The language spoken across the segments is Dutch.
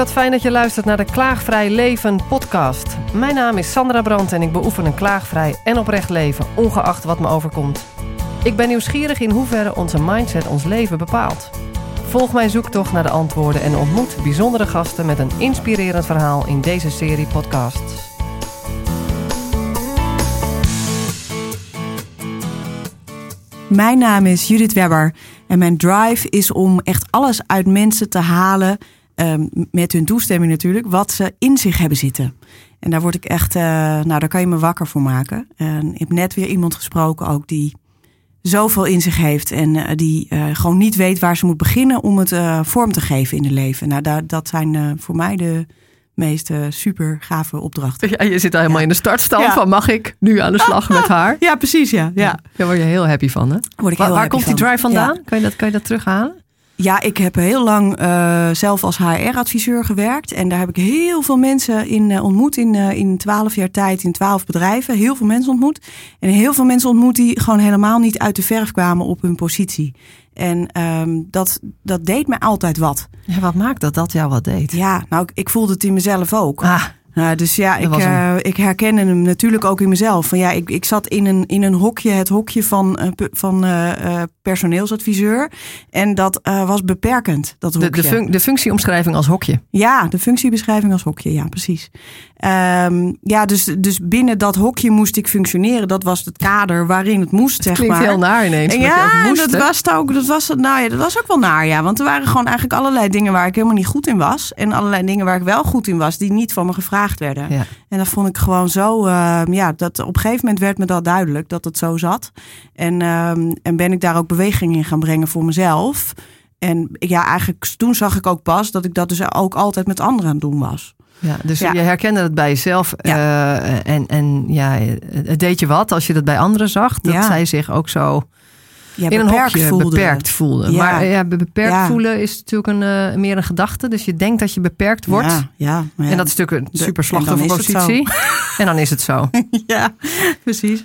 wat fijn dat je luistert naar de Klaagvrij Leven podcast. Mijn naam is Sandra Brandt en ik beoefen een klaagvrij en oprecht leven, ongeacht wat me overkomt. Ik ben nieuwsgierig in hoeverre onze mindset ons leven bepaalt. Volg mijn zoektocht naar de antwoorden en ontmoet bijzondere gasten met een inspirerend verhaal in deze serie podcasts. Mijn naam is Judith Webber en mijn drive is om echt alles uit mensen te halen, um, met hun toestemming natuurlijk, wat ze in zich hebben zitten. En daar word ik echt, uh, nou daar kan je me wakker voor maken. En ik heb net weer iemand gesproken ook die zoveel in zich heeft en uh, die uh, gewoon niet weet waar ze moet beginnen om het vorm te geven in het leven. Nou, daar, dat zijn voor mij de meest super gave opdrachten. Ja, je zit al helemaal in de startstand ja. van mag ik nu aan de slag met haar? Ja, precies. Ja, ja. Daar word je heel happy van, hè? Word ik waar, heel waar happy komt die drive vandaan? Kan, je dat, kan je dat terughalen? Ja, ik heb heel lang uh, zelf als HR-adviseur gewerkt. En daar heb ik heel veel mensen in uh, ontmoet in, uh, in 12 jaar tijd, in 12 bedrijven. Heel veel mensen ontmoet. En heel veel mensen ontmoet die gewoon helemaal niet uit de verf kwamen op hun positie. En um, dat, dat deed me altijd wat. Ja, wat maakt dat dat jou wat deed? Ja, nou, ik, ik voelde het in mezelf ook. Ah. Uh, dus ja, ik, uh, ik herkende hem natuurlijk ook in mezelf. Van ja, ik, ik zat in een, in een hokje, het hokje van, uh, van personeelsadviseur. En dat was beperkend. Dat de, de, fun de, functieomschrijving als hokje. Ja, de functiebeschrijving als hokje, ja, precies. Um, ja, dus, dus binnen dat hokje moest ik functioneren. Dat was het kader waarin het moest, het zeg klinkt maar. heel naar ineens. En ja, moest, dat was, ook, dat, was, nou ja, dat was ook wel naar, ja. Want er waren gewoon eigenlijk allerlei dingen waar ik helemaal niet goed in was. En allerlei dingen waar ik wel goed in was, die niet van me gevraagd werden. Ja. En dat vond ik gewoon zo, uh, ja, dat op een gegeven moment werd me dat duidelijk dat het zo zat. En, um, en ben ik daar ook beweging in gaan brengen voor mezelf. En ja, eigenlijk toen zag ik ook pas dat ik dat dus ook altijd met anderen aan het doen was. Ja, dus ja. je herkende het bij jezelf. Ja. Uh, en, en ja, het deed je wat als je dat bij anderen zag. Dat zij zich ook zo ja, in een hokje voelde. beperkt voelden. Ja. Maar ja, beperkt voelen is natuurlijk een, uh, meer een gedachte. Dus je denkt dat je beperkt wordt. Ja, ja, En dat is natuurlijk een super slachtofferpositie. En dan is het zo. ja, precies.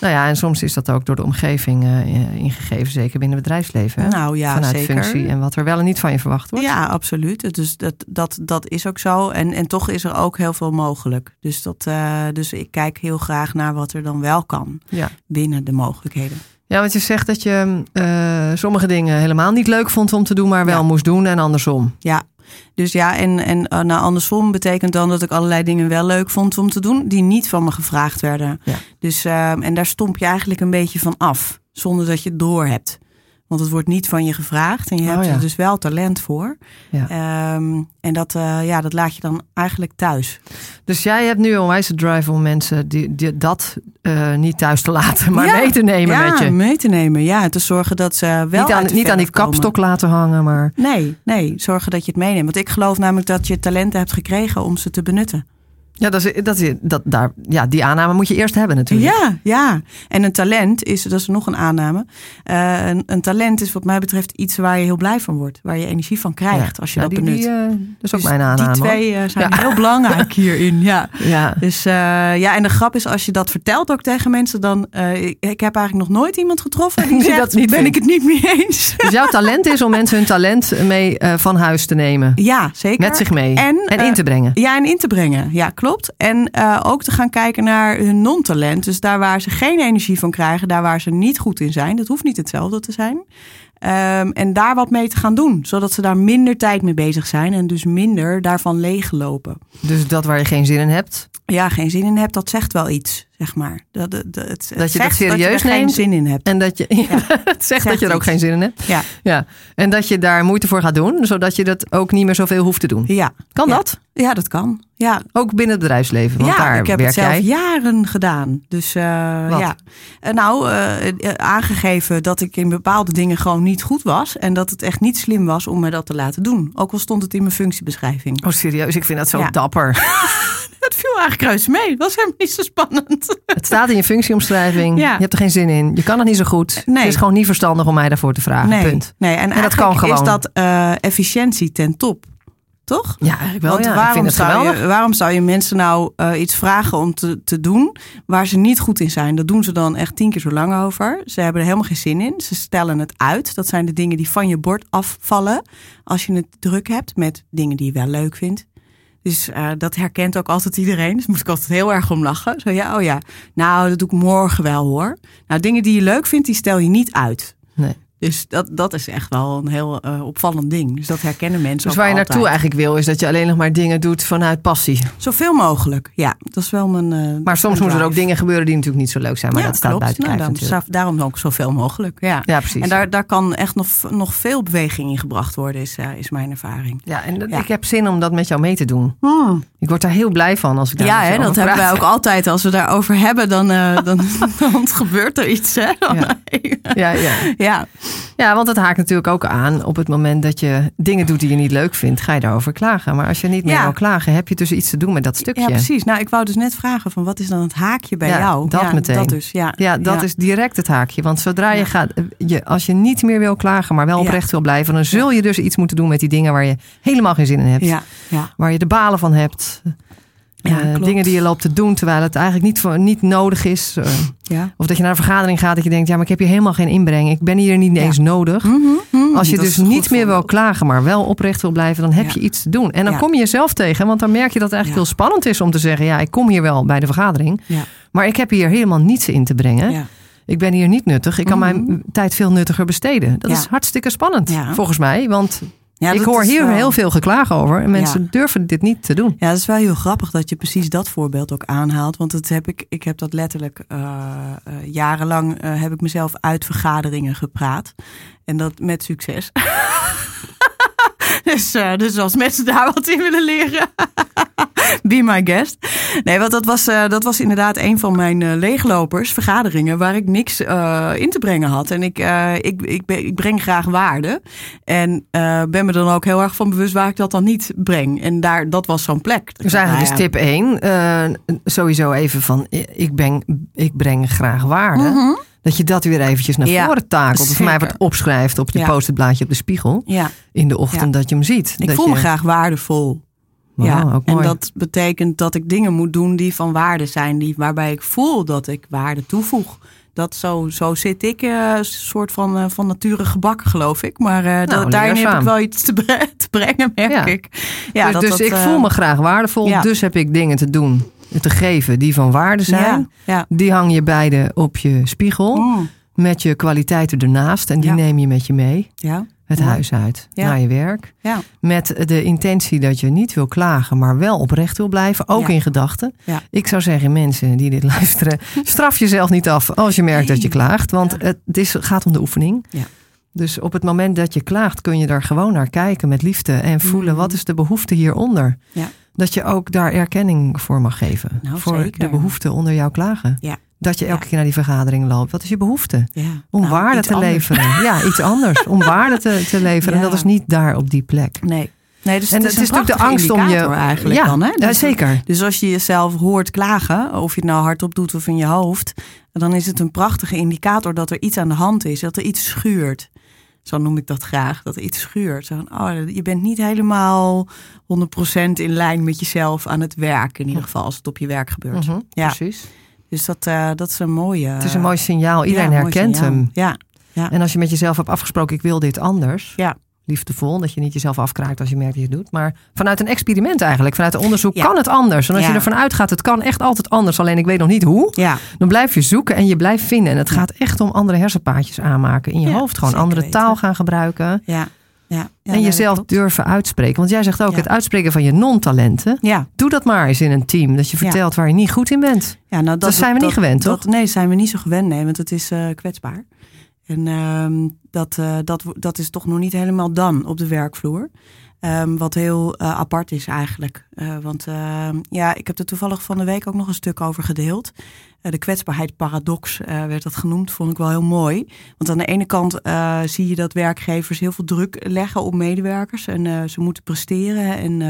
Nou ja, en soms is dat ook door de omgeving uh, ingegeven. Zeker binnen het bedrijfsleven. Hè? Nou ja, Vanuit zeker. functie en wat er wel en niet van je verwacht wordt. Ja, absoluut. Dus dat, dat, dat is ook zo. En, en toch is er ook heel veel mogelijk. Dus, dat, uh, dus ik kijk heel graag naar wat er dan wel kan. Binnen de mogelijkheden. Ja, want je zegt dat je uh, sommige dingen helemaal niet leuk vond om te doen, maar wel ja. moest doen en andersom. Ja, dus ja, en, en uh, nou, andersom betekent dan dat ik allerlei dingen wel leuk vond om te doen, die niet van me gevraagd werden. Ja. Dus, uh, en daar stomp je eigenlijk een beetje van af, zonder dat je het door hebt. Want het wordt niet van je gevraagd en je Oh, hebt ja. er dus wel talent voor. Ja. Um, en dat, uh, ja, dat laat je dan eigenlijk thuis. Dus jij hebt nu een wijze drive om mensen die, die dat uh, niet thuis te laten, maar ja. mee te nemen ja, met je. mee te nemen. Ja, en te zorgen dat ze wel niet aan, niet aan die komen. kapstok laten hangen, maar... Nee, nee, zorgen dat je het meeneemt. Want ik geloof namelijk dat je talenten hebt gekregen om ze te benutten. Ja, dat is, dat is, dat, daar, ja, die aanname moet je eerst hebben natuurlijk. Ja, ja. En een talent is, dat is nog een aanname. Uh, een, een, talent is wat mij betreft iets waar je heel blij van wordt. Waar je energie van krijgt ja. als je ja, dat die, benut. Die, uh, dat is ook dus mijn aanname. Die twee uh, zijn ja. heel belangrijk hierin. Ja. ja. Dus ja, en de grap is als je dat vertelt ook tegen mensen, dan ik, ik heb eigenlijk nog nooit iemand getroffen die, die zegt, dat niet ben vindt. ik het niet mee eens. Dus jouw talent is om mensen hun talent mee van huis te nemen. Ja, zeker. Met zich mee. En, en in te brengen. Ja, en in te brengen. Ja, klopt. En uh, ook te gaan kijken naar hun non-talent. Dus daar waar ze geen energie van krijgen, daar waar ze niet goed in zijn. Dat hoeft niet hetzelfde te zijn. Um, en daar wat mee te gaan doen. Zodat ze daar minder tijd mee bezig zijn. En dus minder daarvan leeglopen. Dus dat waar je geen zin in hebt? Ja, geen zin in hebt, dat zegt wel iets, zeg maar. Dat, dat, het, het dat je dat serieus dat je er neemt. geen zin in hebt. En dat je ja. het zegt, zegt dat je er ook iets. geen zin in hebt. Ja. ja. En dat je daar moeite voor gaat doen, zodat je dat ook niet meer zoveel hoeft te doen. Ja. Kan ja. dat? Ja, dat kan. Ja. Ook binnen het bedrijfsleven. Want ja, daar ik heb werk het zelf jij. jaren gedaan. Dus uh, ja. Uh, nou, uh, aangegeven dat ik in bepaalde dingen gewoon niet goed was. En dat het echt niet slim was om me dat te laten doen. Ook al stond het in mijn functiebeschrijving. Oh, serieus? Ik vind dat zo ja. dapper. Het viel eigenlijk reuze mee. Het was helemaal niet zo spannend. Het staat in je functieomschrijving. Ja. Je hebt er geen zin in. Je kan het niet zo goed. Nee. Het is gewoon niet verstandig om mij daarvoor te vragen. Nee. Punt. Nee. En, en dat kan gewoon. is dat uh, efficiëntie ten top. Toch? Ja, eigenlijk wel. Want ja. Ik waarom, vind zou je, waarom zou je mensen nou eh, iets vragen om te, te doen waar ze niet goed in zijn? Dat doen ze dan echt tien keer zo lang over. Ze hebben er helemaal geen zin in. Ze stellen het uit. Dat zijn de dingen die van je bord afvallen als je het druk hebt met dingen die je wel leuk vindt. Dus eh, dat herkent ook altijd iedereen. Dus moet ik altijd heel erg om lachen. Zo ja, oh ja. Nou, dat doe ik morgen wel hoor. Nou, dingen die je leuk vindt, die stel je niet uit. Nee. Dus dat, dat is echt wel een heel eh, opvallend ding. Dus dat herkennen mensen Dus ook waar je altijd. naartoe eigenlijk wil, is dat je alleen nog maar dingen doet vanuit passie. Zoveel mogelijk, ja. Dat is wel mijn. eh, Maar soms moeten er ook dingen gebeuren die natuurlijk niet zo leuk zijn. Maar ja, dat staat klopt. buiten Nou, kijf daarom, daarom ook zoveel mogelijk, ja. Ja, precies. En daar, daar kan echt nog, nog veel beweging in gebracht worden, is, eh, is mijn ervaring. Ja, en dat- Ja. ik heb zin om dat met jou mee te doen. Ik word daar heel blij van als ik daar Ja, hè, dat hebben wij ook altijd. Als we daarover hebben, dan, eh, dan, dan gebeurt er iets. Hè? Dan- Ja. Ja, ja. ja. ja, want het haakt natuurlijk ook aan op het moment dat je dingen doet die je niet leuk vindt, ga je daarover klagen. Maar als je niet meer Ja. wil klagen, heb je dus iets te doen met dat stukje. ja, precies. Nou, ik wou dus net vragen van wat is dan het haakje bij Ja, jou? dat ja, meteen. Dat dus, ja. Ja, dat is direct het haakje. Want zodra je gaat, je, als je niet meer wil klagen, maar wel oprecht wil blijven, dan zul je dus iets moeten doen met die dingen waar je helemaal geen zin in hebt. Ja, ja. Waar je de balen van hebt. Ja, dingen die je loopt te doen terwijl het eigenlijk niet, voor, niet nodig is. Eh, ja. of dat je naar een vergadering gaat dat je denkt, ja, maar ik heb hier helemaal geen inbreng. Ik ben hier niet Ja. eens nodig. Mhm, mhm. Als je dus niet meer wil klagen, maar wel oprecht wil blijven, dan heb Ja. je iets te doen. En dan kom je jezelf tegen, want dan merk je dat het eigenlijk heel spannend is om te zeggen, ja, ik kom hier wel bij de vergadering, maar ik heb hier helemaal niets in te brengen. Ik ben hier niet nuttig. Ik kan Mhm. mijn tijd veel nuttiger besteden. Dat is hartstikke spannend, volgens mij. Want Ja, ik hoor hier wel- heel veel geklagen over. En mensen durven dit niet te doen. Ja, dat is wel heel grappig dat je precies dat voorbeeld ook aanhaalt. Want dat heb ik, ik heb dat letterlijk eh, eh, jarenlang eh, heb ik mezelf uit vergaderingen gepraat. En dat met succes. dus, eh, dus als mensen daar wat in willen leren, be my guest. Nee, want dat was, eh, dat was inderdaad een van mijn eh, leeglopers, vergaderingen, waar ik niks in te brengen had. En ik, ik, ik, ik breng graag waarde. En ben me dan ook heel erg van bewust waar ik dat dan niet breng. En daar, dat was zo'n plek. Dus eigenlijk is Nou ja. tip 1 sowieso even van ik, ben, ik breng graag waarde. Dat je dat weer eventjes naar. Ja, voren takelt. Of voor mij wat opschrijft op je Ja. post-it blaadje op de spiegel. Ja, In de ochtend dat je hem ziet. ik dat voel je, me graag waardevol. Ja, ook en mooi. dat betekent dat ik dingen moet doen die van waarde zijn, die, waarbij ik voel dat ik waarde toevoeg. Dat zo, zo zit ik, eh, een soort van, eh, van nature gebakken, geloof ik. Maar eh, dat, daarin heb ik wel iets te, bre- te brengen, merk Ja. ik. Ja, dus dat dus dat, ik eh, voel me graag waardevol. ja. Dus heb ik dingen te doen, te geven die van waarde zijn. Ja, ja. Die hang je beide op je spiegel. Mm, Met je kwaliteiten ernaast. En die Ja. neem je met je mee. ja, Het huis uit. Naar je werk. ja, Met de intentie dat je niet wil klagen, maar wel oprecht wil blijven. Ook in gedachten. Ik zou zeggen, mensen die dit luisteren, straf jezelf niet af als je merkt dat je klaagt. Want het is, gaat om de oefening. Ja. Dus op het moment dat je klaagt, kun je daar gewoon naar kijken met liefde. En voelen, Mhm. wat is de behoefte hieronder? Ja. Dat je ook daar erkenning voor mag geven. Nou, voor zeker. de behoefte onder jouw klagen. Ja. Dat je elke Ja. keer naar die vergadering loopt. Wat is je behoefte? ja. Om Nou, waarde te anders. leveren. Ja, iets anders. Om waarde te, te leveren. En dat is niet daar op die plek. Nee. Nee, dus En het is, natuurlijk de angst om je. eigenlijk ja, dan, hè? ja, Dus- zeker. Dus als je jezelf hoort klagen, of je het nou hardop doet of in je hoofd, dan is het een prachtige indicator dat er iets aan de hand is, dat er iets schuurt. Zo noem ik dat graag, dat iets schuurt. Zo van, oh, je bent niet helemaal 100% in lijn met jezelf aan het werk, in ieder geval als het op je werk gebeurt. Mhm, Ja. Precies. Dus dat, eh, dat is een mooie. Het is een mooi signaal. Iedereen ja, herkent signaal. hem. Ja, En als je met jezelf hebt afgesproken, ik wil dit anders. Ja. Liefdevol, dat je niet jezelf afkraakt als je merkt dat je het doet. Maar vanuit een experiment eigenlijk, vanuit een onderzoek, Ja. kan het anders. En als je Ja. ervan uitgaat, het kan echt altijd anders. Alleen ik weet nog niet hoe. ja, Dan blijf je zoeken en je blijft vinden. En het gaat echt om andere hersenpaadjes aanmaken in je hoofd. Gewoon andere weten. taal gaan gebruiken. ja. ja. ja en jezelf durven uitspreken. Want jij zegt ook, Ja. het uitspreken van je non-talenten. Doe dat maar eens in een team. Dat je vertelt waar je niet goed in bent. Ja, nou, Dat zijn we niet gewend, dat, toch? Nee, zijn we niet zo gewend, nee, want het is eh, kwetsbaar. En ehm, dat, eh, dat, dat is toch nog niet helemaal dan op de werkvloer. Ehm, wat heel eh, apart is eigenlijk. Eh, want ehm, ja, ik heb er toevallig van de week ook nog een stuk over gedeeld. Eh, de kwetsbaarheid paradox eh, werd dat genoemd, vond ik wel heel mooi. Want aan de ene kant eh, zie je dat werkgevers heel veel druk leggen op medewerkers. En ze moeten presteren en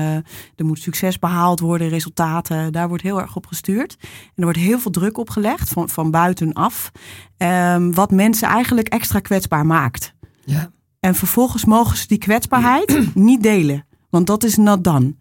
er moet succes behaald worden, resultaten. Daar wordt heel erg op gestuurd. En er wordt heel veel druk op gelegd van, van buitenaf. Ehm, wat mensen eigenlijk extra kwetsbaar maakt. Ja. En vervolgens mogen ze die kwetsbaarheid niet delen. Want dat is not done.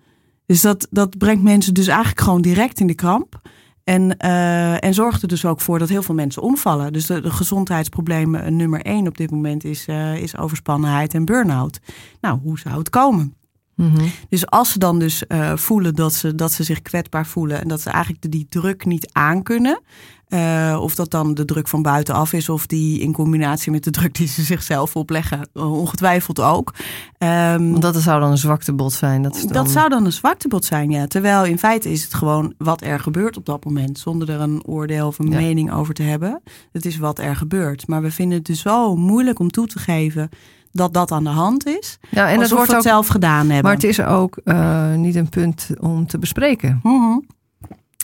Dus dat, dat brengt mensen dus eigenlijk gewoon direct in de kramp. En, uh, en zorgt er dus ook voor dat heel veel mensen omvallen. Dus de, de gezondheidsproblemen nummer één op dit moment is, uh, is overspannenheid en burn-out. Nou, hoe zou het komen? Mm -hmm. Dus als ze dan dus uh, voelen dat ze, dat ze zich kwetsbaar voelen en dat ze eigenlijk die druk niet aankunnen, uh, of dat dan de druk van buitenaf is, of die in combinatie met de druk die ze zichzelf opleggen, ongetwijfeld ook. Um, Want dat zou dan een zwaktebod zijn. Dat, dan... dat zou dan een zwaktebod zijn, ja. Terwijl in feite is het gewoon wat er gebeurt op dat moment, zonder er een oordeel of een ja. mening over te hebben. Het is wat er gebeurt. Maar we vinden het dus zo moeilijk om toe te geven dat dat aan de hand is. Ja, en wordt we het ook, zelf gedaan hebben. Maar het is ook uh, niet een punt om te bespreken. Mm -hmm.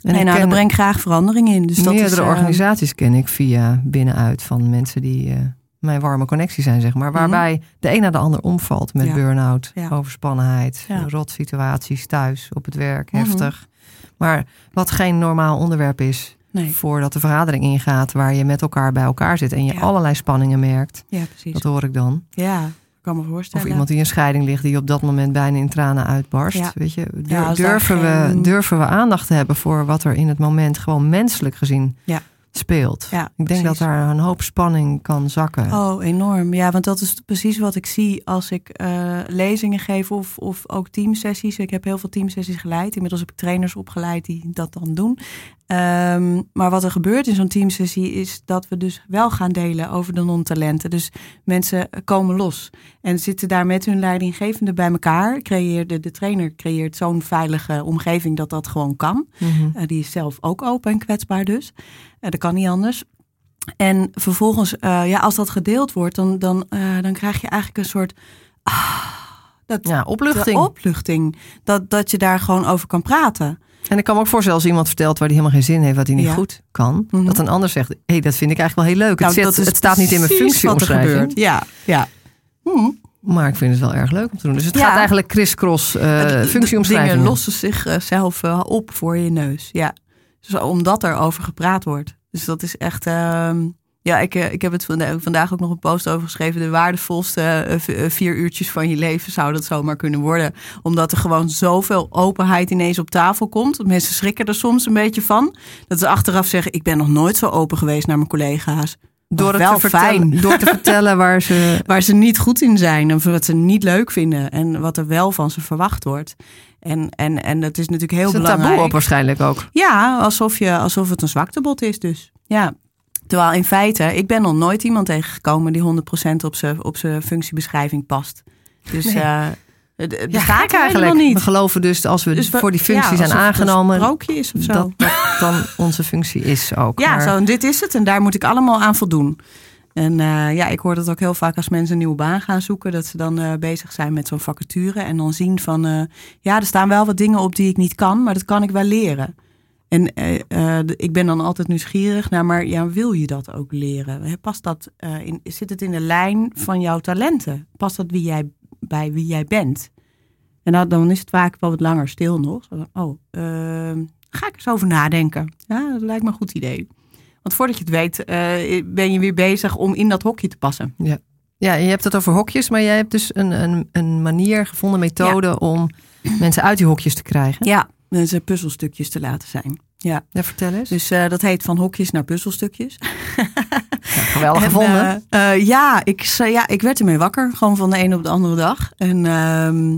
En nee, nou, daar breng ik graag verandering in. Dus meerdere dat is, uh, organisaties ken ik via binnenuit van mensen die uh, mijn warme connectie zijn, zeg maar. Waarbij mm -hmm. de een na de ander omvalt met ja. burn-out, ja. overspannenheid, ja. rotsituaties thuis, op het werk, Mhm. heftig. Mm -hmm. Maar wat geen normaal onderwerp is, Nee. voordat de vergadering ingaat waar je met elkaar bij elkaar zit en je allerlei spanningen merkt. Ja, precies. Dat hoor ik dan. Ja, kan me voorstellen. Of iemand die in scheiding ligt die op dat moment bijna in tranen uitbarst. Ja. Weet je, Ja, durven, geen- we, durven we aandacht te hebben voor wat er in het moment gewoon menselijk gezien Ja. Speelt. Ja, ik denk dat daar een hoop spanning kan zakken. Oh, enorm. Ja, want dat is precies wat ik zie als ik eh, lezingen geef of, of ook teamsessies. Ik heb heel veel teamsessies geleid. Inmiddels heb ik trainers opgeleid die dat dan doen. Ehm, maar wat er gebeurt in zo'n teamsessie is dat we dus wel gaan delen over de non-talenten. Dus mensen komen los en zitten daar met hun leidinggevende bij elkaar. Creëerde, de trainer creëert zo'n veilige omgeving dat dat gewoon kan. Mhm. Eh, die is zelf ook open en kwetsbaar dus. Eh, dat kan niet anders. En vervolgens, eh, ja, als dat gedeeld wordt, dan, dan, eh, dan krijg je eigenlijk een soort. ah, dat, Ja, opluchting. opluchting. Dat, dat je daar gewoon over kan praten. En ik kan me ook voorstellen als iemand vertelt waar hij helemaal geen zin heeft, wat hij niet Ja. goed kan. Mhm. Dat een ander zegt, hé, hey, dat vind ik eigenlijk wel heel leuk. Nou, het, dat is het staat niet in mijn er functieomschrijving. gebeurt. Ja, ja. Hm. Maar ik vind het wel erg leuk om te doen. Dus het Ja. gaat eigenlijk crisscross uh, Het- de functieomschrijving. Dingen lossen zichzelf op voor je neus. Ja. Dus omdat er over gepraat wordt. Dus dat is echt. ehm, ja, ik, eh, ik heb het vanda- vandaag ook nog een post over geschreven. De waardevolste eh, eh, vier uurtjes van je leven zou dat zomaar kunnen worden. Omdat er gewoon zoveel openheid ineens op tafel komt. Mensen schrikken er soms een beetje van. Dat ze achteraf zeggen: Ik ben nog nooit zo open geweest naar mijn collega's. Door het wel te vertellen, fijn. door te vertellen waar ze Waar ze niet goed in zijn en wat ze niet leuk vinden. En wat er wel van ze verwacht wordt. En, en, en dat is natuurlijk heel is belangrijk. taboe op waarschijnlijk ook. Ja, alsof, je, alsof het een zwaktebod is dus. Ja. Terwijl in feite, ik ben nog nooit iemand tegengekomen die 100% op zijn op functiebeschrijving past. Dus Nee. eh het, het Ja, bestaat eigenlijk. niet. We geloven dus als we Dus we- voor die functie ja, zijn het aangenomen, is of zo. dat dat dan onze functie is ook. ja, Maar- zo, en dit is het en daar moet ik allemaal aan voldoen. En eh, ja, ik hoor dat ook heel vaak als mensen een nieuwe baan gaan zoeken, dat ze dan eh, bezig zijn met zo'n vacature en dan zien van, eh, ja, er staan wel wat dingen op die ik niet kan, maar dat kan ik wel leren. En ik ben dan altijd nieuwsgierig naar, maar ja, wil je dat ook leren? Past dat in, zit het in de lijn van jouw talenten? Past dat wie jij, bij wie jij bent? En dan, is het vaak wel wat langer stil nog. Zo Oh, ehm, ga ik eens over nadenken. Ja, dat lijkt me een goed idee. Want voordat je het weet, eh, ben je weer bezig om in dat hokje te passen. Ja, je hebt het over hokjes, maar jij hebt dus een, een, een manier gevonden, methode om mensen uit die hokjes te krijgen. Ja, mensen puzzelstukjes te laten zijn. Ja, Ja, vertel eens. dus eh, dat heet van hokjes naar puzzelstukjes. Ja, geweldig En, gevonden. eh, ja, ik, ja, ik werd ermee wakker. Gewoon van de ene op de andere dag. En ehm,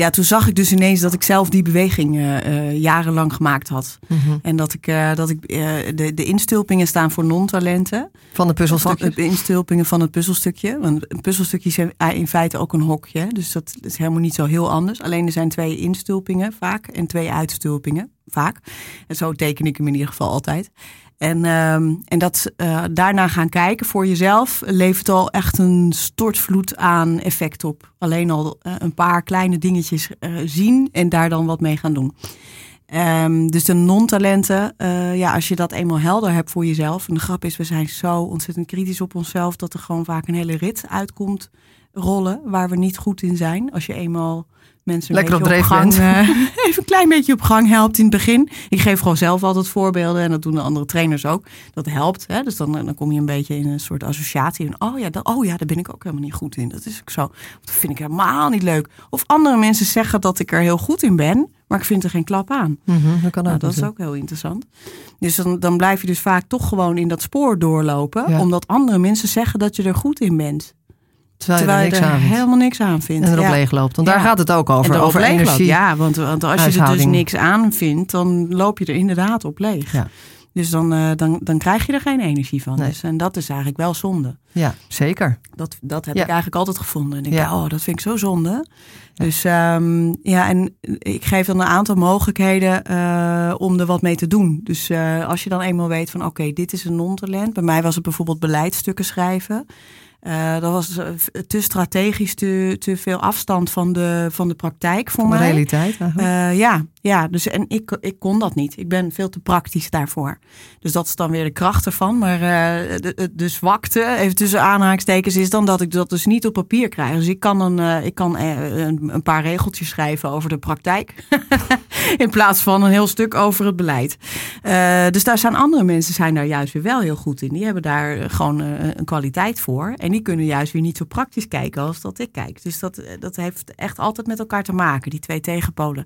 ja, toen zag ik dus ineens dat ik zelf die beweging eh, eh, jarenlang gemaakt had. Mhm. En dat ik, eh, dat ik de, de instulpingen staan voor non-talenten. Van de puzzelstukjes. De instulpingen van het puzzelstukje. Want een puzzelstukje is in feite ook een hokje. Dus dat is helemaal niet zo heel anders. Alleen er zijn twee instulpingen vaak en twee uitstulpingen vaak. En zo teken ik hem in ieder geval altijd. En, ehm, en dat eh, daarna gaan kijken voor jezelf levert al echt een stortvloed aan effect op. Alleen al eh, een paar kleine dingetjes eh, zien en daar dan wat mee gaan doen. Ehm, dus de non-talenten, ja, als je dat eenmaal helder hebt voor jezelf. En de grap is, we zijn zo ontzettend kritisch op onszelf dat er gewoon vaak een hele rit uitkomt rollen waar we niet goed in zijn. Als je eenmaal mensen een Lekker op beetje dreef gang, eh, even een klein beetje op gang helpt in het begin. Ik geef gewoon zelf altijd voorbeelden en dat doen de andere trainers ook. Dat helpt. Hè? Dus dan, dan kom je een beetje in een soort associatie. En, oh, ja, dat, oh ja, daar ben ik ook helemaal niet goed in. Dat is ook zo. Dat vind ik helemaal niet leuk. Of andere mensen zeggen dat ik er heel goed in ben, maar ik vind er geen klap aan. Mhm, dat kan Nou, dat is ook heel interessant. Dus dan, dan blijf je dus vaak toch gewoon in dat spoor doorlopen. Ja. Omdat andere mensen zeggen dat je er goed in bent. Terwijl, Terwijl je er niks er aan vindt. helemaal niks aan vindt. En erop ja. leeg loopt. Want Ja. daar gaat het ook over. Over energie. Ja, want, want als je er dus niks aan vindt, dan loop je er inderdaad op leeg. Ja. Dus dan, eh, dan, dan krijg je er geen energie van. Nee. Dus, en dat is eigenlijk wel zonde. Ja, zeker. Dat, dat heb ik eigenlijk altijd gevonden. En ik Ja. dacht, oh, dat vind ik zo zonde. Dus ehm, ja, en ik geef dan een aantal mogelijkheden eh, om er wat mee te doen. Dus eh, als je dan eenmaal weet van, oké, dit is een non-talent. Bij mij was het bijvoorbeeld beleidsstukken schrijven. Eh, dat was eh, te strategisch, te, te veel afstand van de, van de praktijk voor Van de mij. realiteit eigenlijk. Eh, ja, ja, dus en ik, ik kon dat niet. Ik ben veel te praktisch daarvoor. Dus dat is dan weer de kracht ervan. Maar eh, de, de, de zwakte, even tussen aanhalingstekens, is dan dat ik dat dus niet op papier krijg. Dus ik kan, een, ik kan een, een paar regeltjes schrijven over de praktijk. In plaats van een heel stuk over het beleid. Eh, dus daar zijn andere mensen zijn daar juist weer wel heel goed in. Die hebben daar eh, gewoon eh, een kwaliteit voor. En die kunnen juist weer niet zo praktisch kijken als dat ik kijk. Dus dat, dat heeft echt altijd met elkaar te maken, die twee tegenpolen.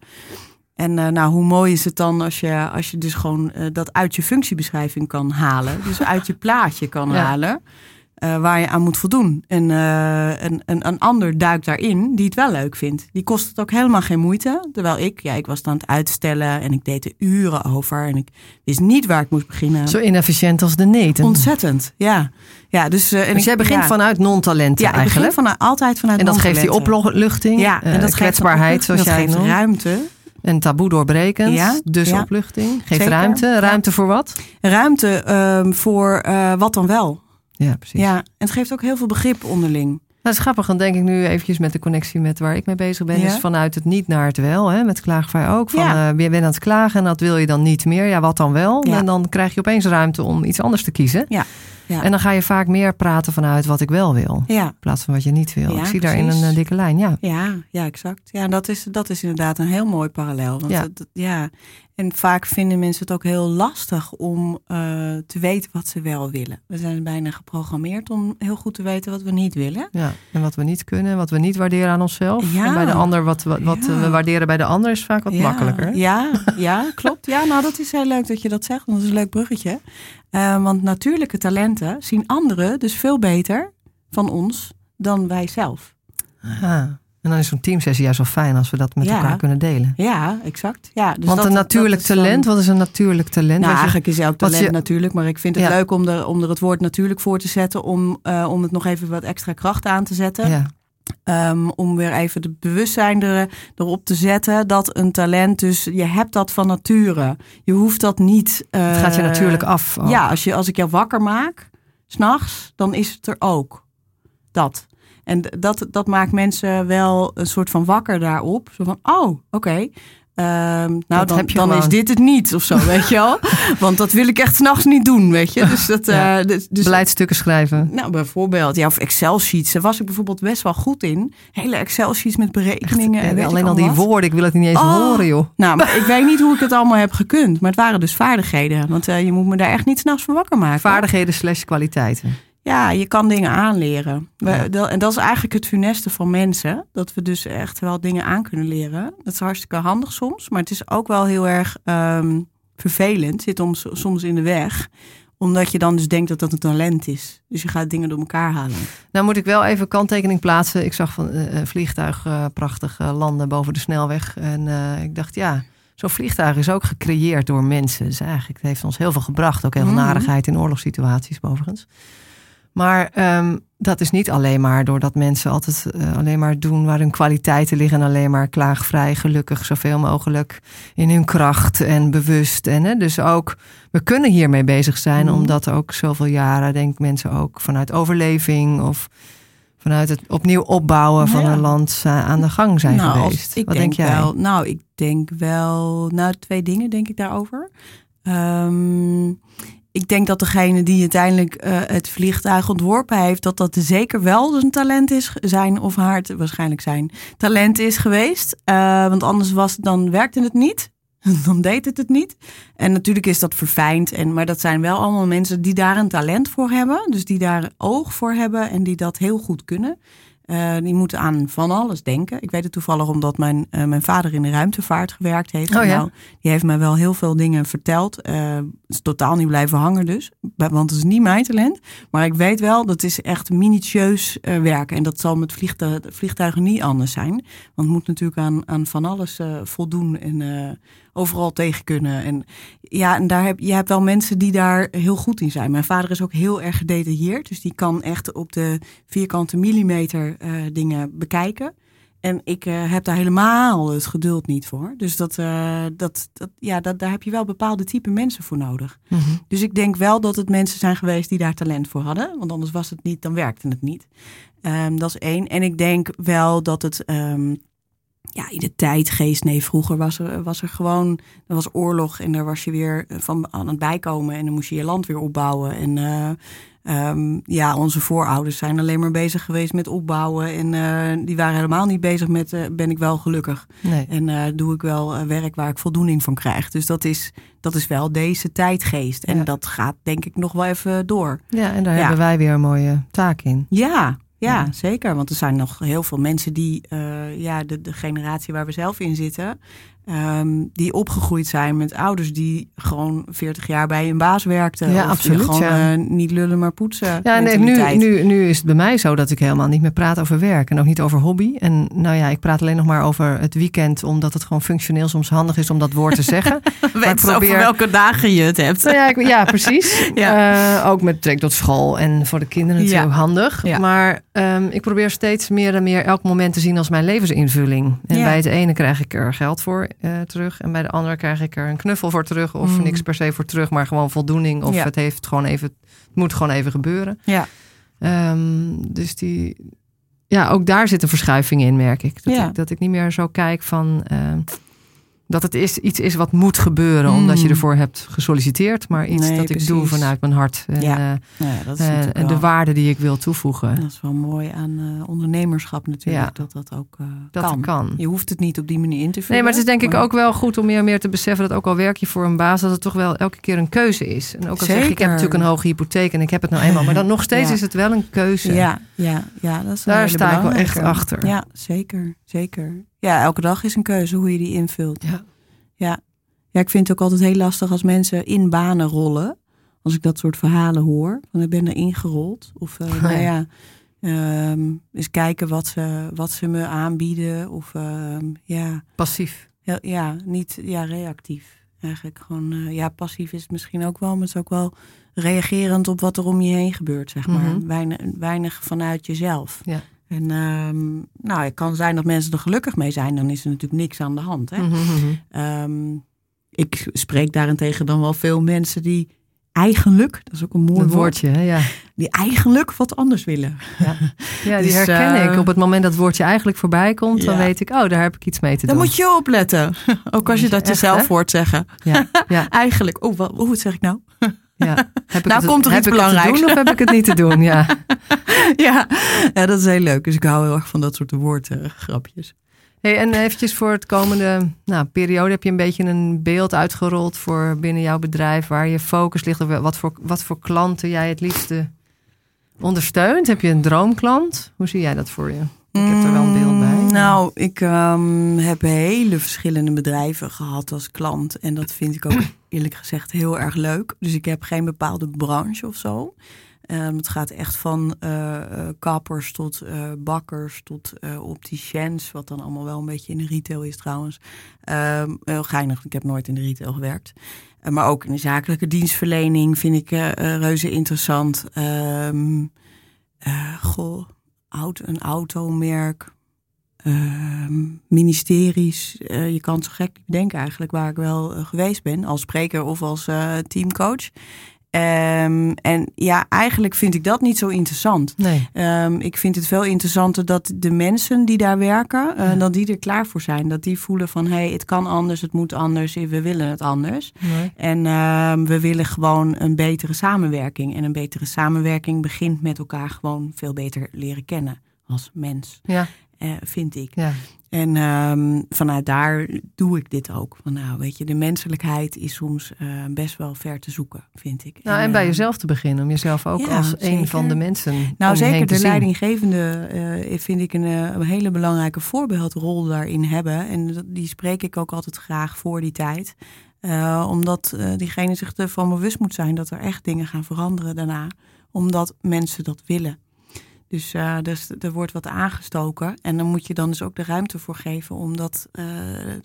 En nou, hoe mooi is het dan als je, als je dus gewoon dat uit je functiebeschrijving kan halen. Dus uit je plaatje kan Ja. halen. Eh, waar je aan moet voldoen. En uh, een, een, een ander duikt daarin die het wel leuk vindt. Die kost het ook helemaal geen moeite. Terwijl ik, ja, ik was het aan het uitstellen en ik deed er uren over. En ik wist niet waar ik moest beginnen. Zo inefficiënt als de neten. Ontzettend, ja. ja dus, uh, en dus ik, jij begint ja. vanuit non-talenten ja, eigenlijk? ik begin van, altijd vanuit En dat geeft die opluchting, ja, en dat kwetsbaarheid, zoals dat jij geeft noemt. ruimte. En taboe doorbrekend, Ja, dus ja. opluchting. Geeft Zeker, ruimte. Ruimte ja. voor wat? Ruimte um, voor uh, wat dan wel. Ja, precies. Ja, en het geeft ook heel veel begrip onderling. Nou, dat is grappig, dan denk ik nu eventjes met de connectie met waar ik mee bezig ben. Ja. Is vanuit het niet naar het wel, hè, met klaagvrij ook. Van, Ja. uh, je bent aan het klagen en dat wil je dan niet meer. Ja, wat dan wel? Ja. En dan krijg je opeens ruimte om iets anders te kiezen. Ja. Ja. En dan ga je vaak meer praten vanuit wat ik wel wil. Ja. In plaats van wat je niet wil. Ik zie daarin precies. een uh, dikke lijn, ja. Ja, ja, exact. Ja, dat is, dat is inderdaad een heel mooi parallel. Want Ja. Het, ja. En vaak vinden mensen het ook heel lastig om uh, te weten wat ze wel willen. We zijn bijna geprogrammeerd om heel goed te weten wat we niet willen. Ja, en wat we niet kunnen, wat we niet waarderen aan onszelf. Ja. En bij de ander, wat, wat, wat Ja. we waarderen bij de ander is vaak wat ja. makkelijker. Ja, ja, klopt. Ja, nou dat is heel leuk dat je dat zegt. Want dat is een leuk bruggetje. Uh, want natuurlijke talenten zien anderen dus veel beter van ons dan wij zelf. Aha. En dan is zo'n teamsessie juist wel fijn als we dat met Ja. elkaar kunnen delen. Ja, exact. Ja, dus Want dat- een dat natuurlijk dan- talent, wat is een natuurlijk talent? Nou, eigenlijk is elk talent je- natuurlijk, maar ik vind het Ja. leuk om er, om er het woord natuurlijk voor te zetten, om, uh, om het nog even wat extra kracht aan te zetten. ja. Um, om weer even het bewustzijn er, erop te zetten dat een talent, dus je hebt dat van nature. Je hoeft dat niet. Uh, het gaat je natuurlijk af. Ja, als, je, als ik jou wakker maak, s'nachts, dan is het er ook. Dat. En dat, dat maakt mensen wel een soort van wakker daarop. Zo van, oh, oké. Okay. nou, Dat dan, heb je dan is dit het niet of zo, weet je wel. Want dat wil ik echt s'nachts niet doen, weet je. Dus dat, Ja. eh, dus, dus, Beleidstukken schrijven. nou, bijvoorbeeld, ja, of Excel-sheets. Daar was ik bijvoorbeeld best wel goed in. Hele Excel-sheets met berekeningen. en ik alleen al die wat. woorden, ik wil het niet eens Oh. horen, joh. Nou, maar ik weet niet hoe ik het allemaal heb gekund. Maar het waren dus vaardigheden. Want eh, je moet me daar echt niet s'nachts voor wakker maken. Vaardigheden slash kwaliteiten. Ja, je kan dingen aanleren. We- dat- En dat is eigenlijk het funeste van mensen. Dat we dus echt wel dingen aan kunnen leren. Dat is hartstikke handig soms. Maar het is ook wel heel erg ehm, vervelend. Zit ons soms in de weg. Omdat je dan dus denkt dat dat een talent is. Dus je gaat dingen door elkaar halen. Nou moet ik wel even kanttekening plaatsen. Ik zag van eh, een vliegtuig eh, prachtig eh, landen boven de snelweg. En eh, ik dacht, ja, zo'n vliegtuig is ook gecreëerd door mensen. Dus eigenlijk het heeft ons heel veel gebracht. Ook heel veel Mhm. narigheid in oorlogssituaties, overigens. Maar ehm, dat is niet alleen maar doordat mensen altijd eh, alleen maar doen waar hun kwaliteiten liggen. En alleen maar klaagvrij, gelukkig, zoveel mogelijk in hun kracht en bewust. En hè, dus ook, we kunnen hiermee bezig zijn, Mhm. omdat ook zoveel jaren, denk ik, mensen ook vanuit overleving of vanuit het opnieuw opbouwen van Ja. een land eh, aan de gang zijn nou, geweest. Ik Wat denk, denk, jij? Wel, nou, ik denk wel... Nou, twee dingen denk ik daarover. Ehm, ik denk dat degene die uiteindelijk uh, het vliegtuig ontworpen heeft, dat dat zeker wel zijn talent is, zijn of haar waarschijnlijk zijn talent is geweest. Uh, want anders was, dan werkte het niet. dan deed het het niet. En natuurlijk is dat verfijnd. En, maar dat zijn wel allemaal mensen die daar een talent voor hebben. Dus die daar oog voor hebben en die dat heel goed kunnen. Uh, die moeten aan van alles denken. Ik weet het toevallig omdat mijn, uh, mijn vader in de ruimtevaart gewerkt heeft. Oh, ja? nou, die heeft mij wel heel veel dingen verteld. Uh, is totaal niet blijven hangen dus. Want het is niet mijn talent. Maar ik weet wel, dat is echt minutieus werken. En dat zal met vliegtuigen, vliegtuigen niet anders zijn. Want het moet natuurlijk aan, aan van alles voldoen. En overal tegen kunnen. En ja, en daar heb je hebt wel mensen die daar heel goed in zijn. Mijn vader is ook heel erg gedetailleerd. Dus die kan echt op de vierkante millimeter uh, dingen bekijken. En ik uh, heb daar helemaal het geduld niet voor. Dus dat, uh, dat, dat, ja, dat, daar heb je wel bepaalde type mensen voor nodig. Mm -hmm. Dus ik denk wel dat het mensen zijn geweest die daar talent voor hadden. Want anders was het niet, dan werkte het niet. Um, dat is één. En ik denk wel dat het. Um, ja, in de tijdgeest. Nee, vroeger was er, was er gewoon, er was oorlog en daar was je weer van aan het bijkomen en dan moest je je land weer opbouwen. En uh, um, ja, onze voorouders zijn alleen maar bezig geweest met opbouwen en uh, die waren helemaal niet bezig met uh, ben ik wel gelukkig. Nee. En doe ik wel werk waar ik voldoening van krijg. Dus dat is, dat is wel deze tijdgeest. En Ja. dat gaat denk ik nog wel even door. Ja, en daar Ja. hebben wij weer een mooie taak in. Ja, ja, Ja. zeker. Want er zijn nog heel veel mensen die, uh, ja, de, de generatie waar we zelf in zitten, um, die opgegroeid zijn met ouders die gewoon 40 jaar bij een baas werkten. Ja, of absoluut, Die gewoon ja. uh, niet lullen, maar poetsen. Ja, nee, nu, nu, nu is het bij mij zo dat ik helemaal niet meer praat over werk en ook niet over hobby. En nou ja, ik praat alleen nog maar over het weekend, omdat het gewoon functioneel soms handig is om dat woord te zeggen. Weet probeer- over welke dagen je het hebt. Nou ja, ik, ja, precies. Ja. Eh, ook met betrekking tot school en voor de kinderen natuurlijk Ja. handig. Maar ehm, ik probeer steeds meer en meer elk moment te zien als mijn levensinvulling. En bij het ene krijg ik er geld voor eh, terug. En bij de andere krijg ik er een knuffel voor terug. Of Mm. niks per se voor terug, maar gewoon voldoening. Of Ja. het, heeft gewoon even, het moet gewoon even gebeuren. Ja. Ehm, dus die, ja, ook daar zit een verschuiving in, merk ik. Dat, Ja. ik, dat ik niet meer zo kijk van ehm, dat het is, iets is wat moet gebeuren Mm. omdat je ervoor hebt gesolliciteerd, maar iets Nee, dat ik doe vanuit mijn hart. En, Ja, eh, Nou ja, dat is eh, en de waarde die ik wil toevoegen. Dat is wel mooi aan eh, ondernemerschap natuurlijk, Ja. dat dat ook Dat kan. kan. Je hoeft het niet op die manier in te vullen. Nee, maar het is denk ik ook wel goed om meer en meer te beseffen dat ook al werk je voor een baas, dat het toch wel elke keer een keuze is. En ook al zeg je, ik heb natuurlijk een hoge hypotheek en ik heb het nou eenmaal, maar dan nog steeds Ja. is het wel een keuze. Ja, ja, ja, dat is Daar sta ik wel echt achter. Ja, zeker, zeker. Ja, elke dag is een keuze hoe je die invult. Ja. Ja, ja ik vind het ook altijd heel lastig als mensen in banen rollen. Als ik dat soort verhalen hoor. Van ik ben er ingerold. Of uh, nou ja, um, eens kijken wat ze, wat ze me aanbieden. Of um, ja, Passief. ja, ja, niet ja, reactief. Eigenlijk gewoon, uh, ja, passief is het misschien ook wel, maar het is ook wel reagerend op wat er om je heen gebeurt, zeg maar. Mhm. Weinig, weinig vanuit jezelf. Ja. En um, nou, het kan zijn dat mensen er gelukkig mee zijn, dan is er natuurlijk niks aan de hand. Hè? Mhm, mhm. Um, ik spreek daarentegen dan wel veel mensen die eigenlijk, dat is ook een mooi Dat woord, woordje, hè? ja. die eigenlijk wat anders willen. Ja, ja die Dus, herken eh, ik. Op het moment dat het woordje eigenlijk voorbij komt, dan weet ik, oh, daar heb ik iets mee te Dan doen. moet je opletten. Ook als je dat jezelf hoort zeggen. Ja, ja, Eigenlijk, oh, wat, hoe zeg ik nou? Ja. Heb ik Nou, het, komt er heb iets ik het te doen of heb ik het niet te doen? Ja. ja. ja, dat is heel leuk. Dus ik hou heel erg van dat soort woordgrapjes. Hey, en eventjes voor het komende nou, periode heb je een beetje een beeld uitgerold voor binnen jouw bedrijf waar je focus ligt. Of wat voor, wat voor klanten jij het liefste ondersteunt. Heb je een droomklant? Hoe zie jij dat voor je? Ik heb er wel een beeld bij. Nou, ik um, heb hele verschillende bedrijven gehad als klant. En dat vind ik ook eerlijk gezegd heel erg leuk. Dus ik heb geen bepaalde branche of zo. Um, het gaat echt van uh, uh, kappers tot uh, bakkers tot opticiens. Wat dan allemaal wel een beetje in de retail is trouwens. Um, heel geinig, ik heb nooit in de retail gewerkt. Maar ook in de zakelijke dienstverlening vind ik reuze interessant. Um, goh, een automerk. Ministeries. je kan het zo gek denken eigenlijk waar ik wel geweest ben. Als spreker of als teamcoach. Ehm, en ja, eigenlijk vind ik dat niet zo interessant. Nee. Ehm, ik vind het veel interessanter dat de mensen die daar werken, uh, dat die er klaar voor zijn. Dat die voelen van hé, hey, het kan anders, het moet anders, we willen het anders. Nee. En we willen gewoon een betere samenwerking. En een betere samenwerking begint met elkaar gewoon veel beter leren kennen als mens. Ja. Uh, vind ik. Ja. En um, vanuit daar doe ik dit ook. Van nou, weet je, de menselijkheid is soms uh, best wel ver te zoeken, vind ik. Nou, en, en bij uh, jezelf te beginnen, om jezelf ook ja, als zeker. een van de mensen. Nou, zeker de zien. leidinggevende uh, vind ik een, een, hele belangrijke voorbeeldrol daarin hebben. En die spreek ik ook altijd graag voor die tijd. Omdat diegene zich ervan bewust moet zijn dat er echt dingen gaan veranderen daarna. Omdat mensen dat willen. Dus, uh, dus er wordt wat aangestoken. En dan moet je dan dus ook de ruimte voor geven om dat uh,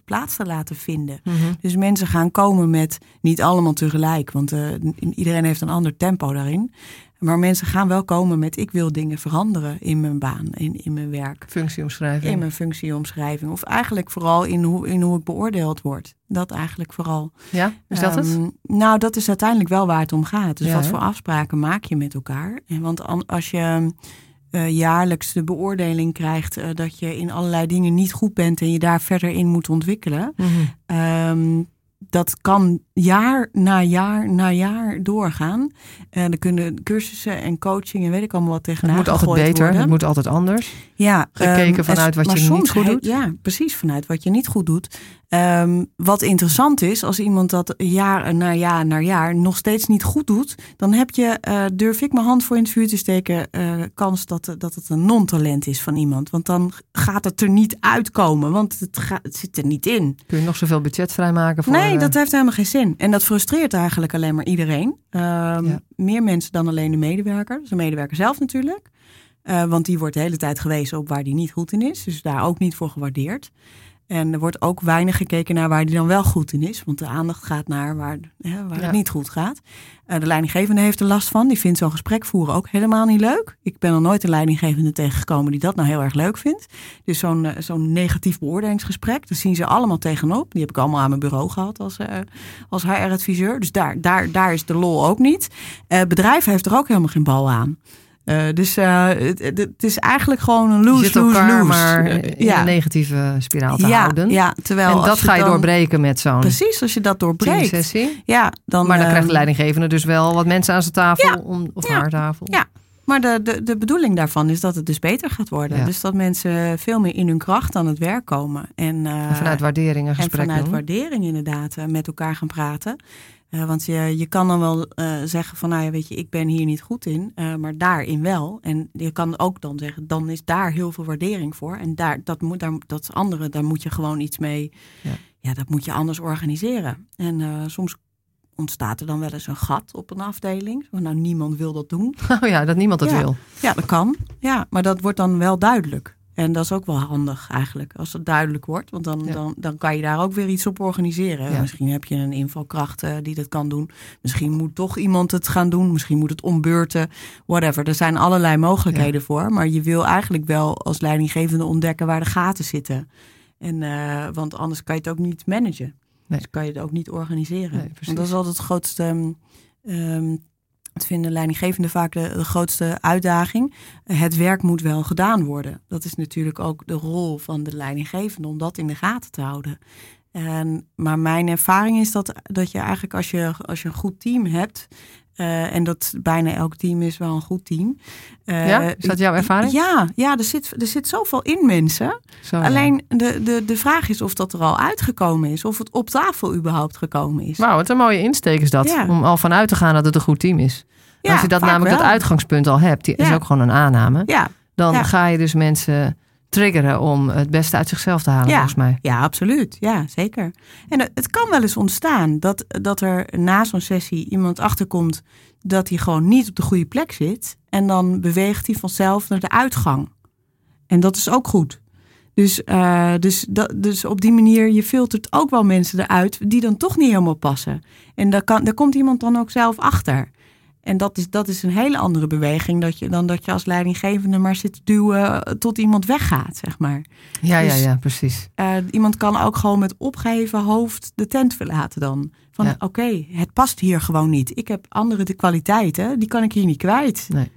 plaats te laten vinden. Mm -hmm. Dus mensen gaan komen met niet allemaal tegelijk. Want uh, iedereen heeft een ander tempo daarin. Maar mensen gaan wel komen met ik wil dingen veranderen in mijn baan, in, in mijn werk. Functieomschrijving. In mijn functieomschrijving. Of eigenlijk vooral in hoe, in hoe ik beoordeeld word. Dat eigenlijk vooral. Ja, is dat um, het? Nou, dat is uiteindelijk wel waar het om gaat. Dus ja, wat voor afspraken maak je met elkaar? En want als je uh, jaarlijks de beoordeling krijgt uh, dat je in allerlei dingen niet goed bent en je daar verder in moet ontwikkelen. Mm -hmm. um, dat kan jaar na jaar na jaar doorgaan. En er kunnen cursussen en coaching en weet ik allemaal wat tegenaan Het moet altijd beter, worden. het moet altijd anders. Ja, Gekeken um, vanuit wat je niet goed doet. Ja, precies, vanuit wat je niet goed doet. Um, wat interessant is, als iemand dat jaar na jaar na jaar nog steeds niet goed doet, dan heb je, uh, durf ik mijn hand voor in het vuur te steken, uh, kans dat, dat het een non-talent is van iemand. Want dan gaat het er niet uitkomen, want het, gaat, het zit er niet in. Kun je nog zoveel budget vrijmaken voor... Nee, uh, dat heeft helemaal geen zin. En dat frustreert eigenlijk alleen maar iedereen. Um, Ja. Meer mensen dan alleen de medewerker. Dus de medewerker zelf natuurlijk. Uh, want die wordt de hele tijd gewezen op waar die niet goed in is. Dus daar ook niet voor gewaardeerd. En er wordt ook weinig gekeken naar waar die dan wel goed in is. Want de aandacht gaat naar waar, hè, waar Ja. het niet goed gaat. Uh, de leidinggevende heeft er last van. Die vindt zo'n gesprek voeren ook helemaal niet leuk. Ik ben nog nooit een leidinggevende tegengekomen die dat nou heel erg leuk vindt. Dus zo'n uh, zo'n negatief beoordelingsgesprek, daar zien ze allemaal tegenop. Die heb ik allemaal aan mijn bureau gehad als, uh, als HR-adviseur. Dus daar, daar, daar is de lol ook niet. Bedrijf heeft er ook helemaal geen bal aan. Uh, dus uh, het, het, is eigenlijk gewoon een je lose, elkaar lose. maar in ja. een negatieve spiraal te ja, houden. ja, terwijl en dat ga je dan- doorbreken met zo'n Precies, als je dat doorbreekt. teamsessie. Ja, dan, Maar dan ehm, krijgt de leidinggevende dus wel wat mensen aan zijn tafel. Ja, Om, of haar tafel. ja. Maar de, de, de bedoeling daarvan is dat het dus beter gaat worden. Ja. Dus dat mensen veel meer in hun kracht aan het werk komen. En, uh, En vanuit waardering een en vanuit doen. waardering inderdaad met elkaar gaan praten. Uh, want je, je kan dan wel uh, zeggen van, nou ja, weet je, ik ben hier niet goed in, uh, maar daarin wel. En je kan ook dan zeggen, dan is daar heel veel waardering voor. En daar, dat, moet, daar, dat andere, daar moet je gewoon iets mee, Ja. ja, dat moet je anders organiseren. En soms ontstaat er dan wel eens een gat op een afdeling. Van, nou, niemand wil dat doen. Oh ja, dat niemand Ja. wil. Ja, dat kan. Ja, maar dat wordt dan wel duidelijk. En dat is ook wel handig eigenlijk, als het duidelijk wordt. Want dan, Ja. dan, dan kan je daar ook weer iets op organiseren. Ja. Misschien heb je een invalkracht uh, die dat kan doen. Misschien moet toch iemand het gaan doen. Misschien moet het ombeurten. Whatever. Er zijn allerlei mogelijkheden voor. Maar je wil eigenlijk wel als leidinggevende ontdekken waar de gaten zitten. En, uh, want anders kan je het ook niet managen. Nee. Dus kan je het ook niet organiseren. Nee, want dat is altijd het grootste... Um, het vinden leidinggevenden vaak de, de, grootste uitdaging. Het werk moet wel gedaan worden. Dat is natuurlijk ook de rol van de leidinggevende om dat in de gaten te houden. En, maar mijn ervaring is dat, dat je eigenlijk als je, als je een goed team hebt. Uh, en dat bijna elk team is wel een goed team. Uh, ja, is dat jouw ervaring? Ja, ja er, zit, er zit zoveel in mensen. Zo, Alleen de, de, de vraag is of dat er al uitgekomen is. Of het op tafel überhaupt gekomen is. Wauw, wat een mooie insteek is dat. Ja. Om al vanuit te gaan dat het een goed team is. Ja, Als je dat namelijk wel. dat uitgangspunt al hebt, die is ook gewoon een aanname. Ja, Dan ga je dus mensen triggeren om het beste uit zichzelf te halen, Ja. volgens mij. Ja, absoluut. Ja, zeker. En het- het kan wel eens ontstaan dat, dat er na zo'n sessie iemand achterkomt dat hij gewoon niet op de goede plek zit. En dan beweegt hij vanzelf naar de uitgang. En dat is ook goed. Dus, eh, dus, dat, dus op die manier, je filtert ook wel mensen eruit die dan toch niet helemaal passen. En daar, kan, daar komt iemand dan ook zelf achter. En dat is, dat is een hele andere beweging dat je, dan dat je als leidinggevende maar zit te duwen tot iemand weggaat, zeg maar. Ja, Dus- ja, ja, precies. Eh, iemand kan ook gewoon met opgeheven hoofd de tent verlaten dan. Van Ja. oké, het past hier gewoon niet. Ik heb andere de kwaliteiten, die kan ik hier niet kwijt. Nee.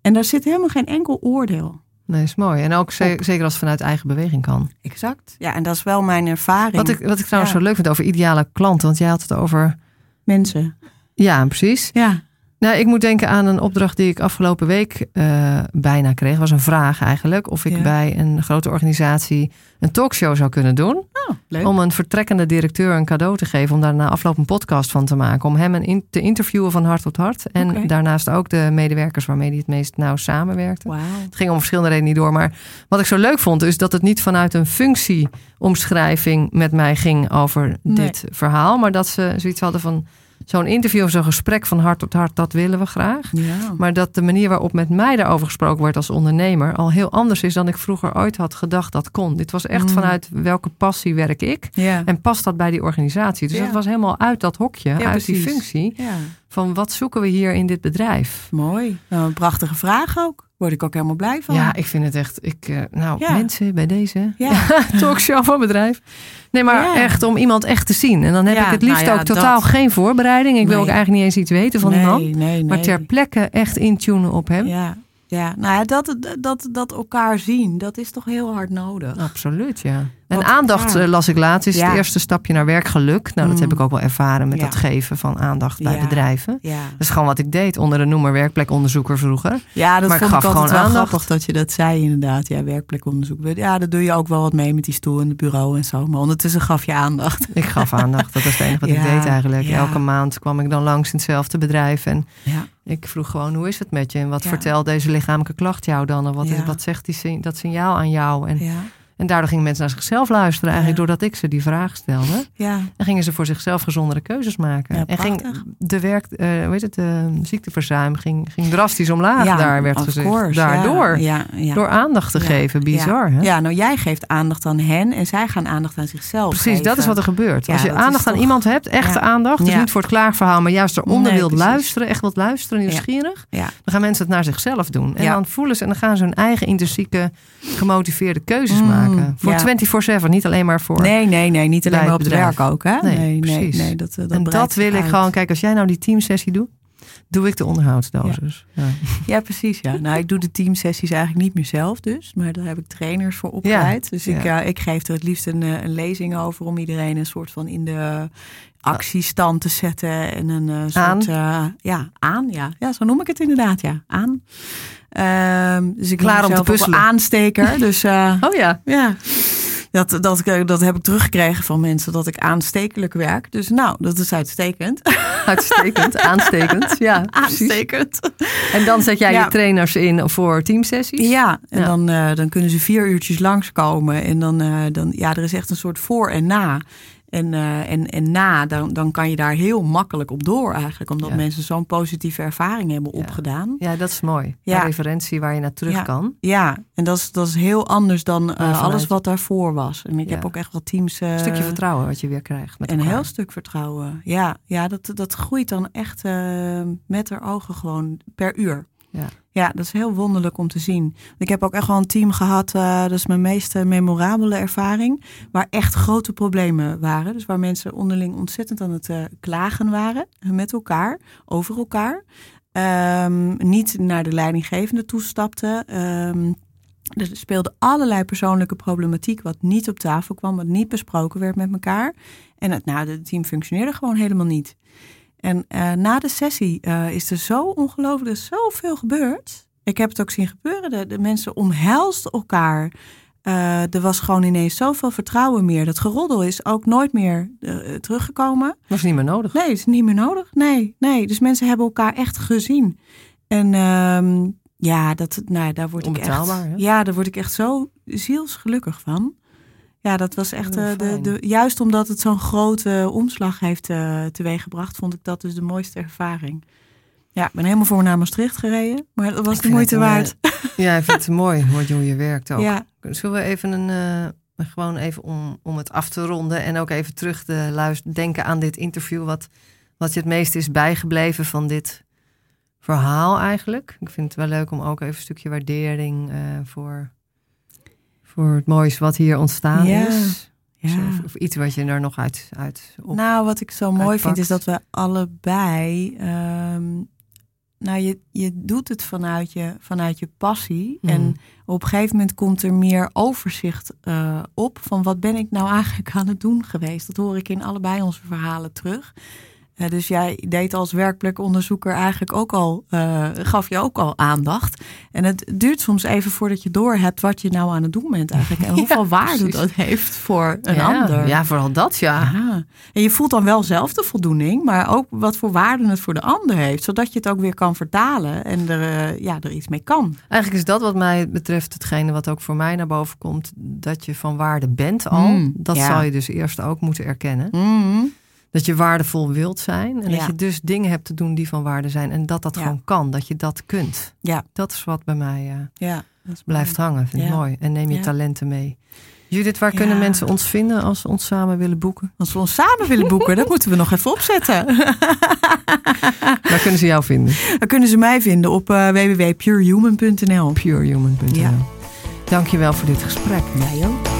En daar zit helemaal geen enkel oordeel. Nee, is mooi. En ook ze- Op. zeker als het vanuit eigen beweging kan. Exact. Ja, en dat is wel mijn ervaring. Wat ik, wat ik trouwens Ja. zo leuk vind over ideale klanten, want jij had het over. Mensen. Ja, precies. Ja. Nou, ik moet denken aan een opdracht die ik afgelopen week eh, bijna kreeg. was een vraag eigenlijk. Of ik Ja. bij een grote organisatie een talkshow zou kunnen doen. Oh, leuk. Om een vertrekkende directeur een cadeau te geven. Om daar na afloop een podcast van te maken. Om hem in- te interviewen van hart tot hart. En daarnaast ook de medewerkers waarmee hij het meest nauw samenwerkte. Wauw. Het ging om verschillende redenen niet door. Maar wat ik zo leuk vond, is dat het niet vanuit een functieomschrijving met mij ging over Nee. dit verhaal. Maar dat ze zoiets hadden van zo'n interview of zo'n gesprek van hart tot hart, dat willen we graag. Ja. Maar dat de manier waarop met mij daarover gesproken wordt als ondernemer al heel anders is dan ik vroeger ooit had gedacht dat kon. Dit was echt Mm. vanuit welke passie werk ik ja. en past dat bij die organisatie. Dus Ja. dat was helemaal uit dat hokje, uit die functie ja. Van wat zoeken we hier in dit bedrijf. Mooi. Nou, een prachtige vraag ook. Word ik ook helemaal blij van. Ja, ik vind het echt. Ik, eh, nou, Ja. mensen bij deze Ja. talkshow van bedrijf. Nee, maar Ja. echt om iemand echt te zien. En dan heb ik het liefst nou ook totaal dat. geen voorbereiding. Ik wil ook eigenlijk niet eens iets weten van nee, die man. Nee, nee. Maar ter plekke echt intunen op hem. Ja, ja. Nou ja, dat, dat, dat elkaar zien, dat is toch heel hard nodig. Absoluut, ja. En aandacht ja. eh, las ik laatst. Is Ja. het eerste stapje naar werkgeluk. Nou, dat Mm. heb ik ook wel ervaren met Ja. dat geven van aandacht bij bedrijven. Dat is gewoon wat ik deed onder de noemer werkplekonderzoeker vroeger. ja dat Maar ik vond gaf ik altijd gewoon wel aandacht. grappig dat je dat zei inderdaad. Ja, werkplekonderzoek. Ja, dat doe je ook wel wat mee met die stoel en het bureau en zo. Maar ondertussen gaf je aandacht. Ik gaf aandacht. Dat was het enige wat ik deed eigenlijk. Elke maand kwam ik dan langs in hetzelfde bedrijf. En Ik vroeg gewoon, hoe is het met je? En wat vertelt deze lichamelijke klacht jou dan? En wat, is, wat zegt die, dat signaal aan jou? En, ja, en daardoor gingen mensen naar zichzelf luisteren, eigenlijk Ja. doordat ik ze die vraag stelde. ja. En gingen ze voor zichzelf gezondere keuzes maken. Ja, en ging de werk, hoe heet het, de ziekteverzuim ging, ging drastisch omlaag. ja daar werd gezegd. course, Daardoor. Ja, ja, ja. Door aandacht te geven. Bizar, ja. hè? Ja, nou jij geeft aandacht aan hen en zij gaan aandacht aan zichzelf Precies, dat is wat er gebeurt. Als je aandacht aan iemand hebt, echte aandacht, dus niet voor het klaagverhaal, maar juist eronder Nee, wilt precies. luisteren, echt wilt luisteren, nieuwsgierig, dan gaan mensen het naar zichzelf doen. En dan voelen ze en dan gaan ze hun eigen intrinsieke gemotiveerde keuzes Mm, maken. Voor ja. 24/7, niet alleen maar voor. nee, nee, nee, niet alleen maar op het werk ook, hè? Nee, nee, nee, precies. nee, dat, eh, dat en dat wil ik gewoon, kijk, als jij nou die teamsessie doet, doe ik de onderhoudsdosis. Ja. Ja, precies. Ja. Nou, ik doe de teamsessies eigenlijk niet meer zelf dus. Maar daar heb ik trainers voor opgeleid. dus ik, ja. ja, ik geef er het liefst een, eh, een lezing over... om iedereen een soort van in de actiestand te zetten. En een eh, soort... Aan? eh, ja, aan. Ja. ja, zo noem ik het inderdaad. Ja, aan. Ehm, dus ik Klaar om te puzzelen. aansteker. Dus eh, Oh ja, ja... Dat, dat, dat heb ik teruggekregen van mensen dat ik aanstekelijk werk. Dus nou, dat is uitstekend. uitstekend, aanstekend. Ja, precies. Aanstekend. En dan zet jij Ja. je trainers in voor teamsessies? Ja, en Ja. Dan, eh, dan kunnen ze vier uurtjes langskomen. En dan, eh, dan, ja, er is echt een soort voor en na. En, eh, en, en na, dan, dan kan je daar heel makkelijk op door eigenlijk. Omdat Ja. mensen zo'n positieve ervaring hebben Ja. opgedaan. Ja, dat is mooi. Ja. Een referentie waar je naar terug Ja. kan. Ja, en dat is, dat is heel anders dan eh, vanuit- alles wat daarvoor was. En ik heb ook echt wel teams... eh, Een stukje vertrouwen wat je weer krijgt. Met een elkaar. heel stuk vertrouwen. Ja, ja dat, dat groeit dan echt met haar ogen gewoon per uur. Ja. Ja, dat is heel wonderlijk om te zien. Ik heb ook echt wel een team gehad, eh, dat is mijn meest eh, memorabele ervaring, waar echt grote problemen waren. Dus waar mensen onderling ontzettend aan het eh, klagen waren met elkaar, over elkaar. Ehm, niet naar de leidinggevende toestapten. Ehm, er speelde allerlei persoonlijke problematiek wat niet op tafel kwam, wat niet besproken werd met elkaar. En het, nou, het team functioneerde gewoon helemaal niet. En eh, na de sessie eh, is er zo ongelooflijk, zoveel gebeurd. Ik heb het ook zien gebeuren. De, de mensen omhelsten elkaar. Eh, er was gewoon ineens zoveel vertrouwen meer. Dat geroddel is ook nooit meer teruggekomen. Dat is niet meer nodig. Nee, het is niet meer nodig. Nee, nee. Dus mensen hebben elkaar echt gezien. En ehm, ja, dat, nou, daar word ik echt, hè? ja, daar word ik echt zo zielsgelukkig van. Ja, dat was echt eh, de, de, juist omdat het zo'n grote omslag heeft eh teweeggebracht, vond ik dat dus de mooiste ervaring. Ja, ik ben helemaal voor naar Maastricht gereden, maar dat was Ik de moeite het, eh, waard. Ja, ik vind het mooi hoe je- werkt ook. Ja, Zullen we even een, gewoon even om, om het af te ronden en ook even terug te luisteren, denken aan dit interview, wat, wat je het meest is bijgebleven van dit, verhaal eigenlijk. Ik vind het wel leuk om ook even een stukje waardering uh, voor, voor het moois wat hier ontstaan Ja. is. Ja. Of, of iets wat je er nog uit, uit op. Nou, wat ik zo mooi vind is dat we allebei. ehm, nou, je, je doet het vanuit je, vanuit je passie. Mm. En op een gegeven moment komt er meer overzicht eh, op van wat ben ik nou eigenlijk aan het doen geweest. Dat hoor ik in allebei onze verhalen terug. Dus jij deed als werkplekonderzoeker eigenlijk ook al, eh, gaf je ook al aandacht. En het duurt soms even voordat je door hebt wat je nou aan het doen bent eigenlijk. En hoeveel waarde precies. dat heeft voor een ja, ander. Ja, vooral dat ja. Ja. En je voelt dan wel zelf de voldoening, maar ook wat voor waarde het voor de ander heeft. Zodat je het ook weer kan vertalen en er, eh, ja, er iets mee kan. Eigenlijk is dat wat mij betreft hetgene wat ook voor mij naar boven komt. Dat je van waarde bent al. Mm, dat zal je dus eerst ook moeten erkennen. Mhm. Dat je waardevol wilt zijn. En Ja. dat je dus dingen hebt te doen die van waarde zijn. En dat dat Ja. gewoon kan. Dat je dat kunt. Ja. Dat is wat bij mij eh, Ja, blijft mooi. hangen. Vind ik mooi. En neem je talenten mee. Judith, waar kunnen mensen ons vinden als ze ons samen willen boeken? Als we ons samen willen boeken, dat moeten we nog even opzetten. Waar kunnen ze jou vinden? Dan kunnen ze mij vinden op eh, www.purehuman.nl. Purehuman.nl Ja. Dankjewel voor dit gesprek. Jij ook.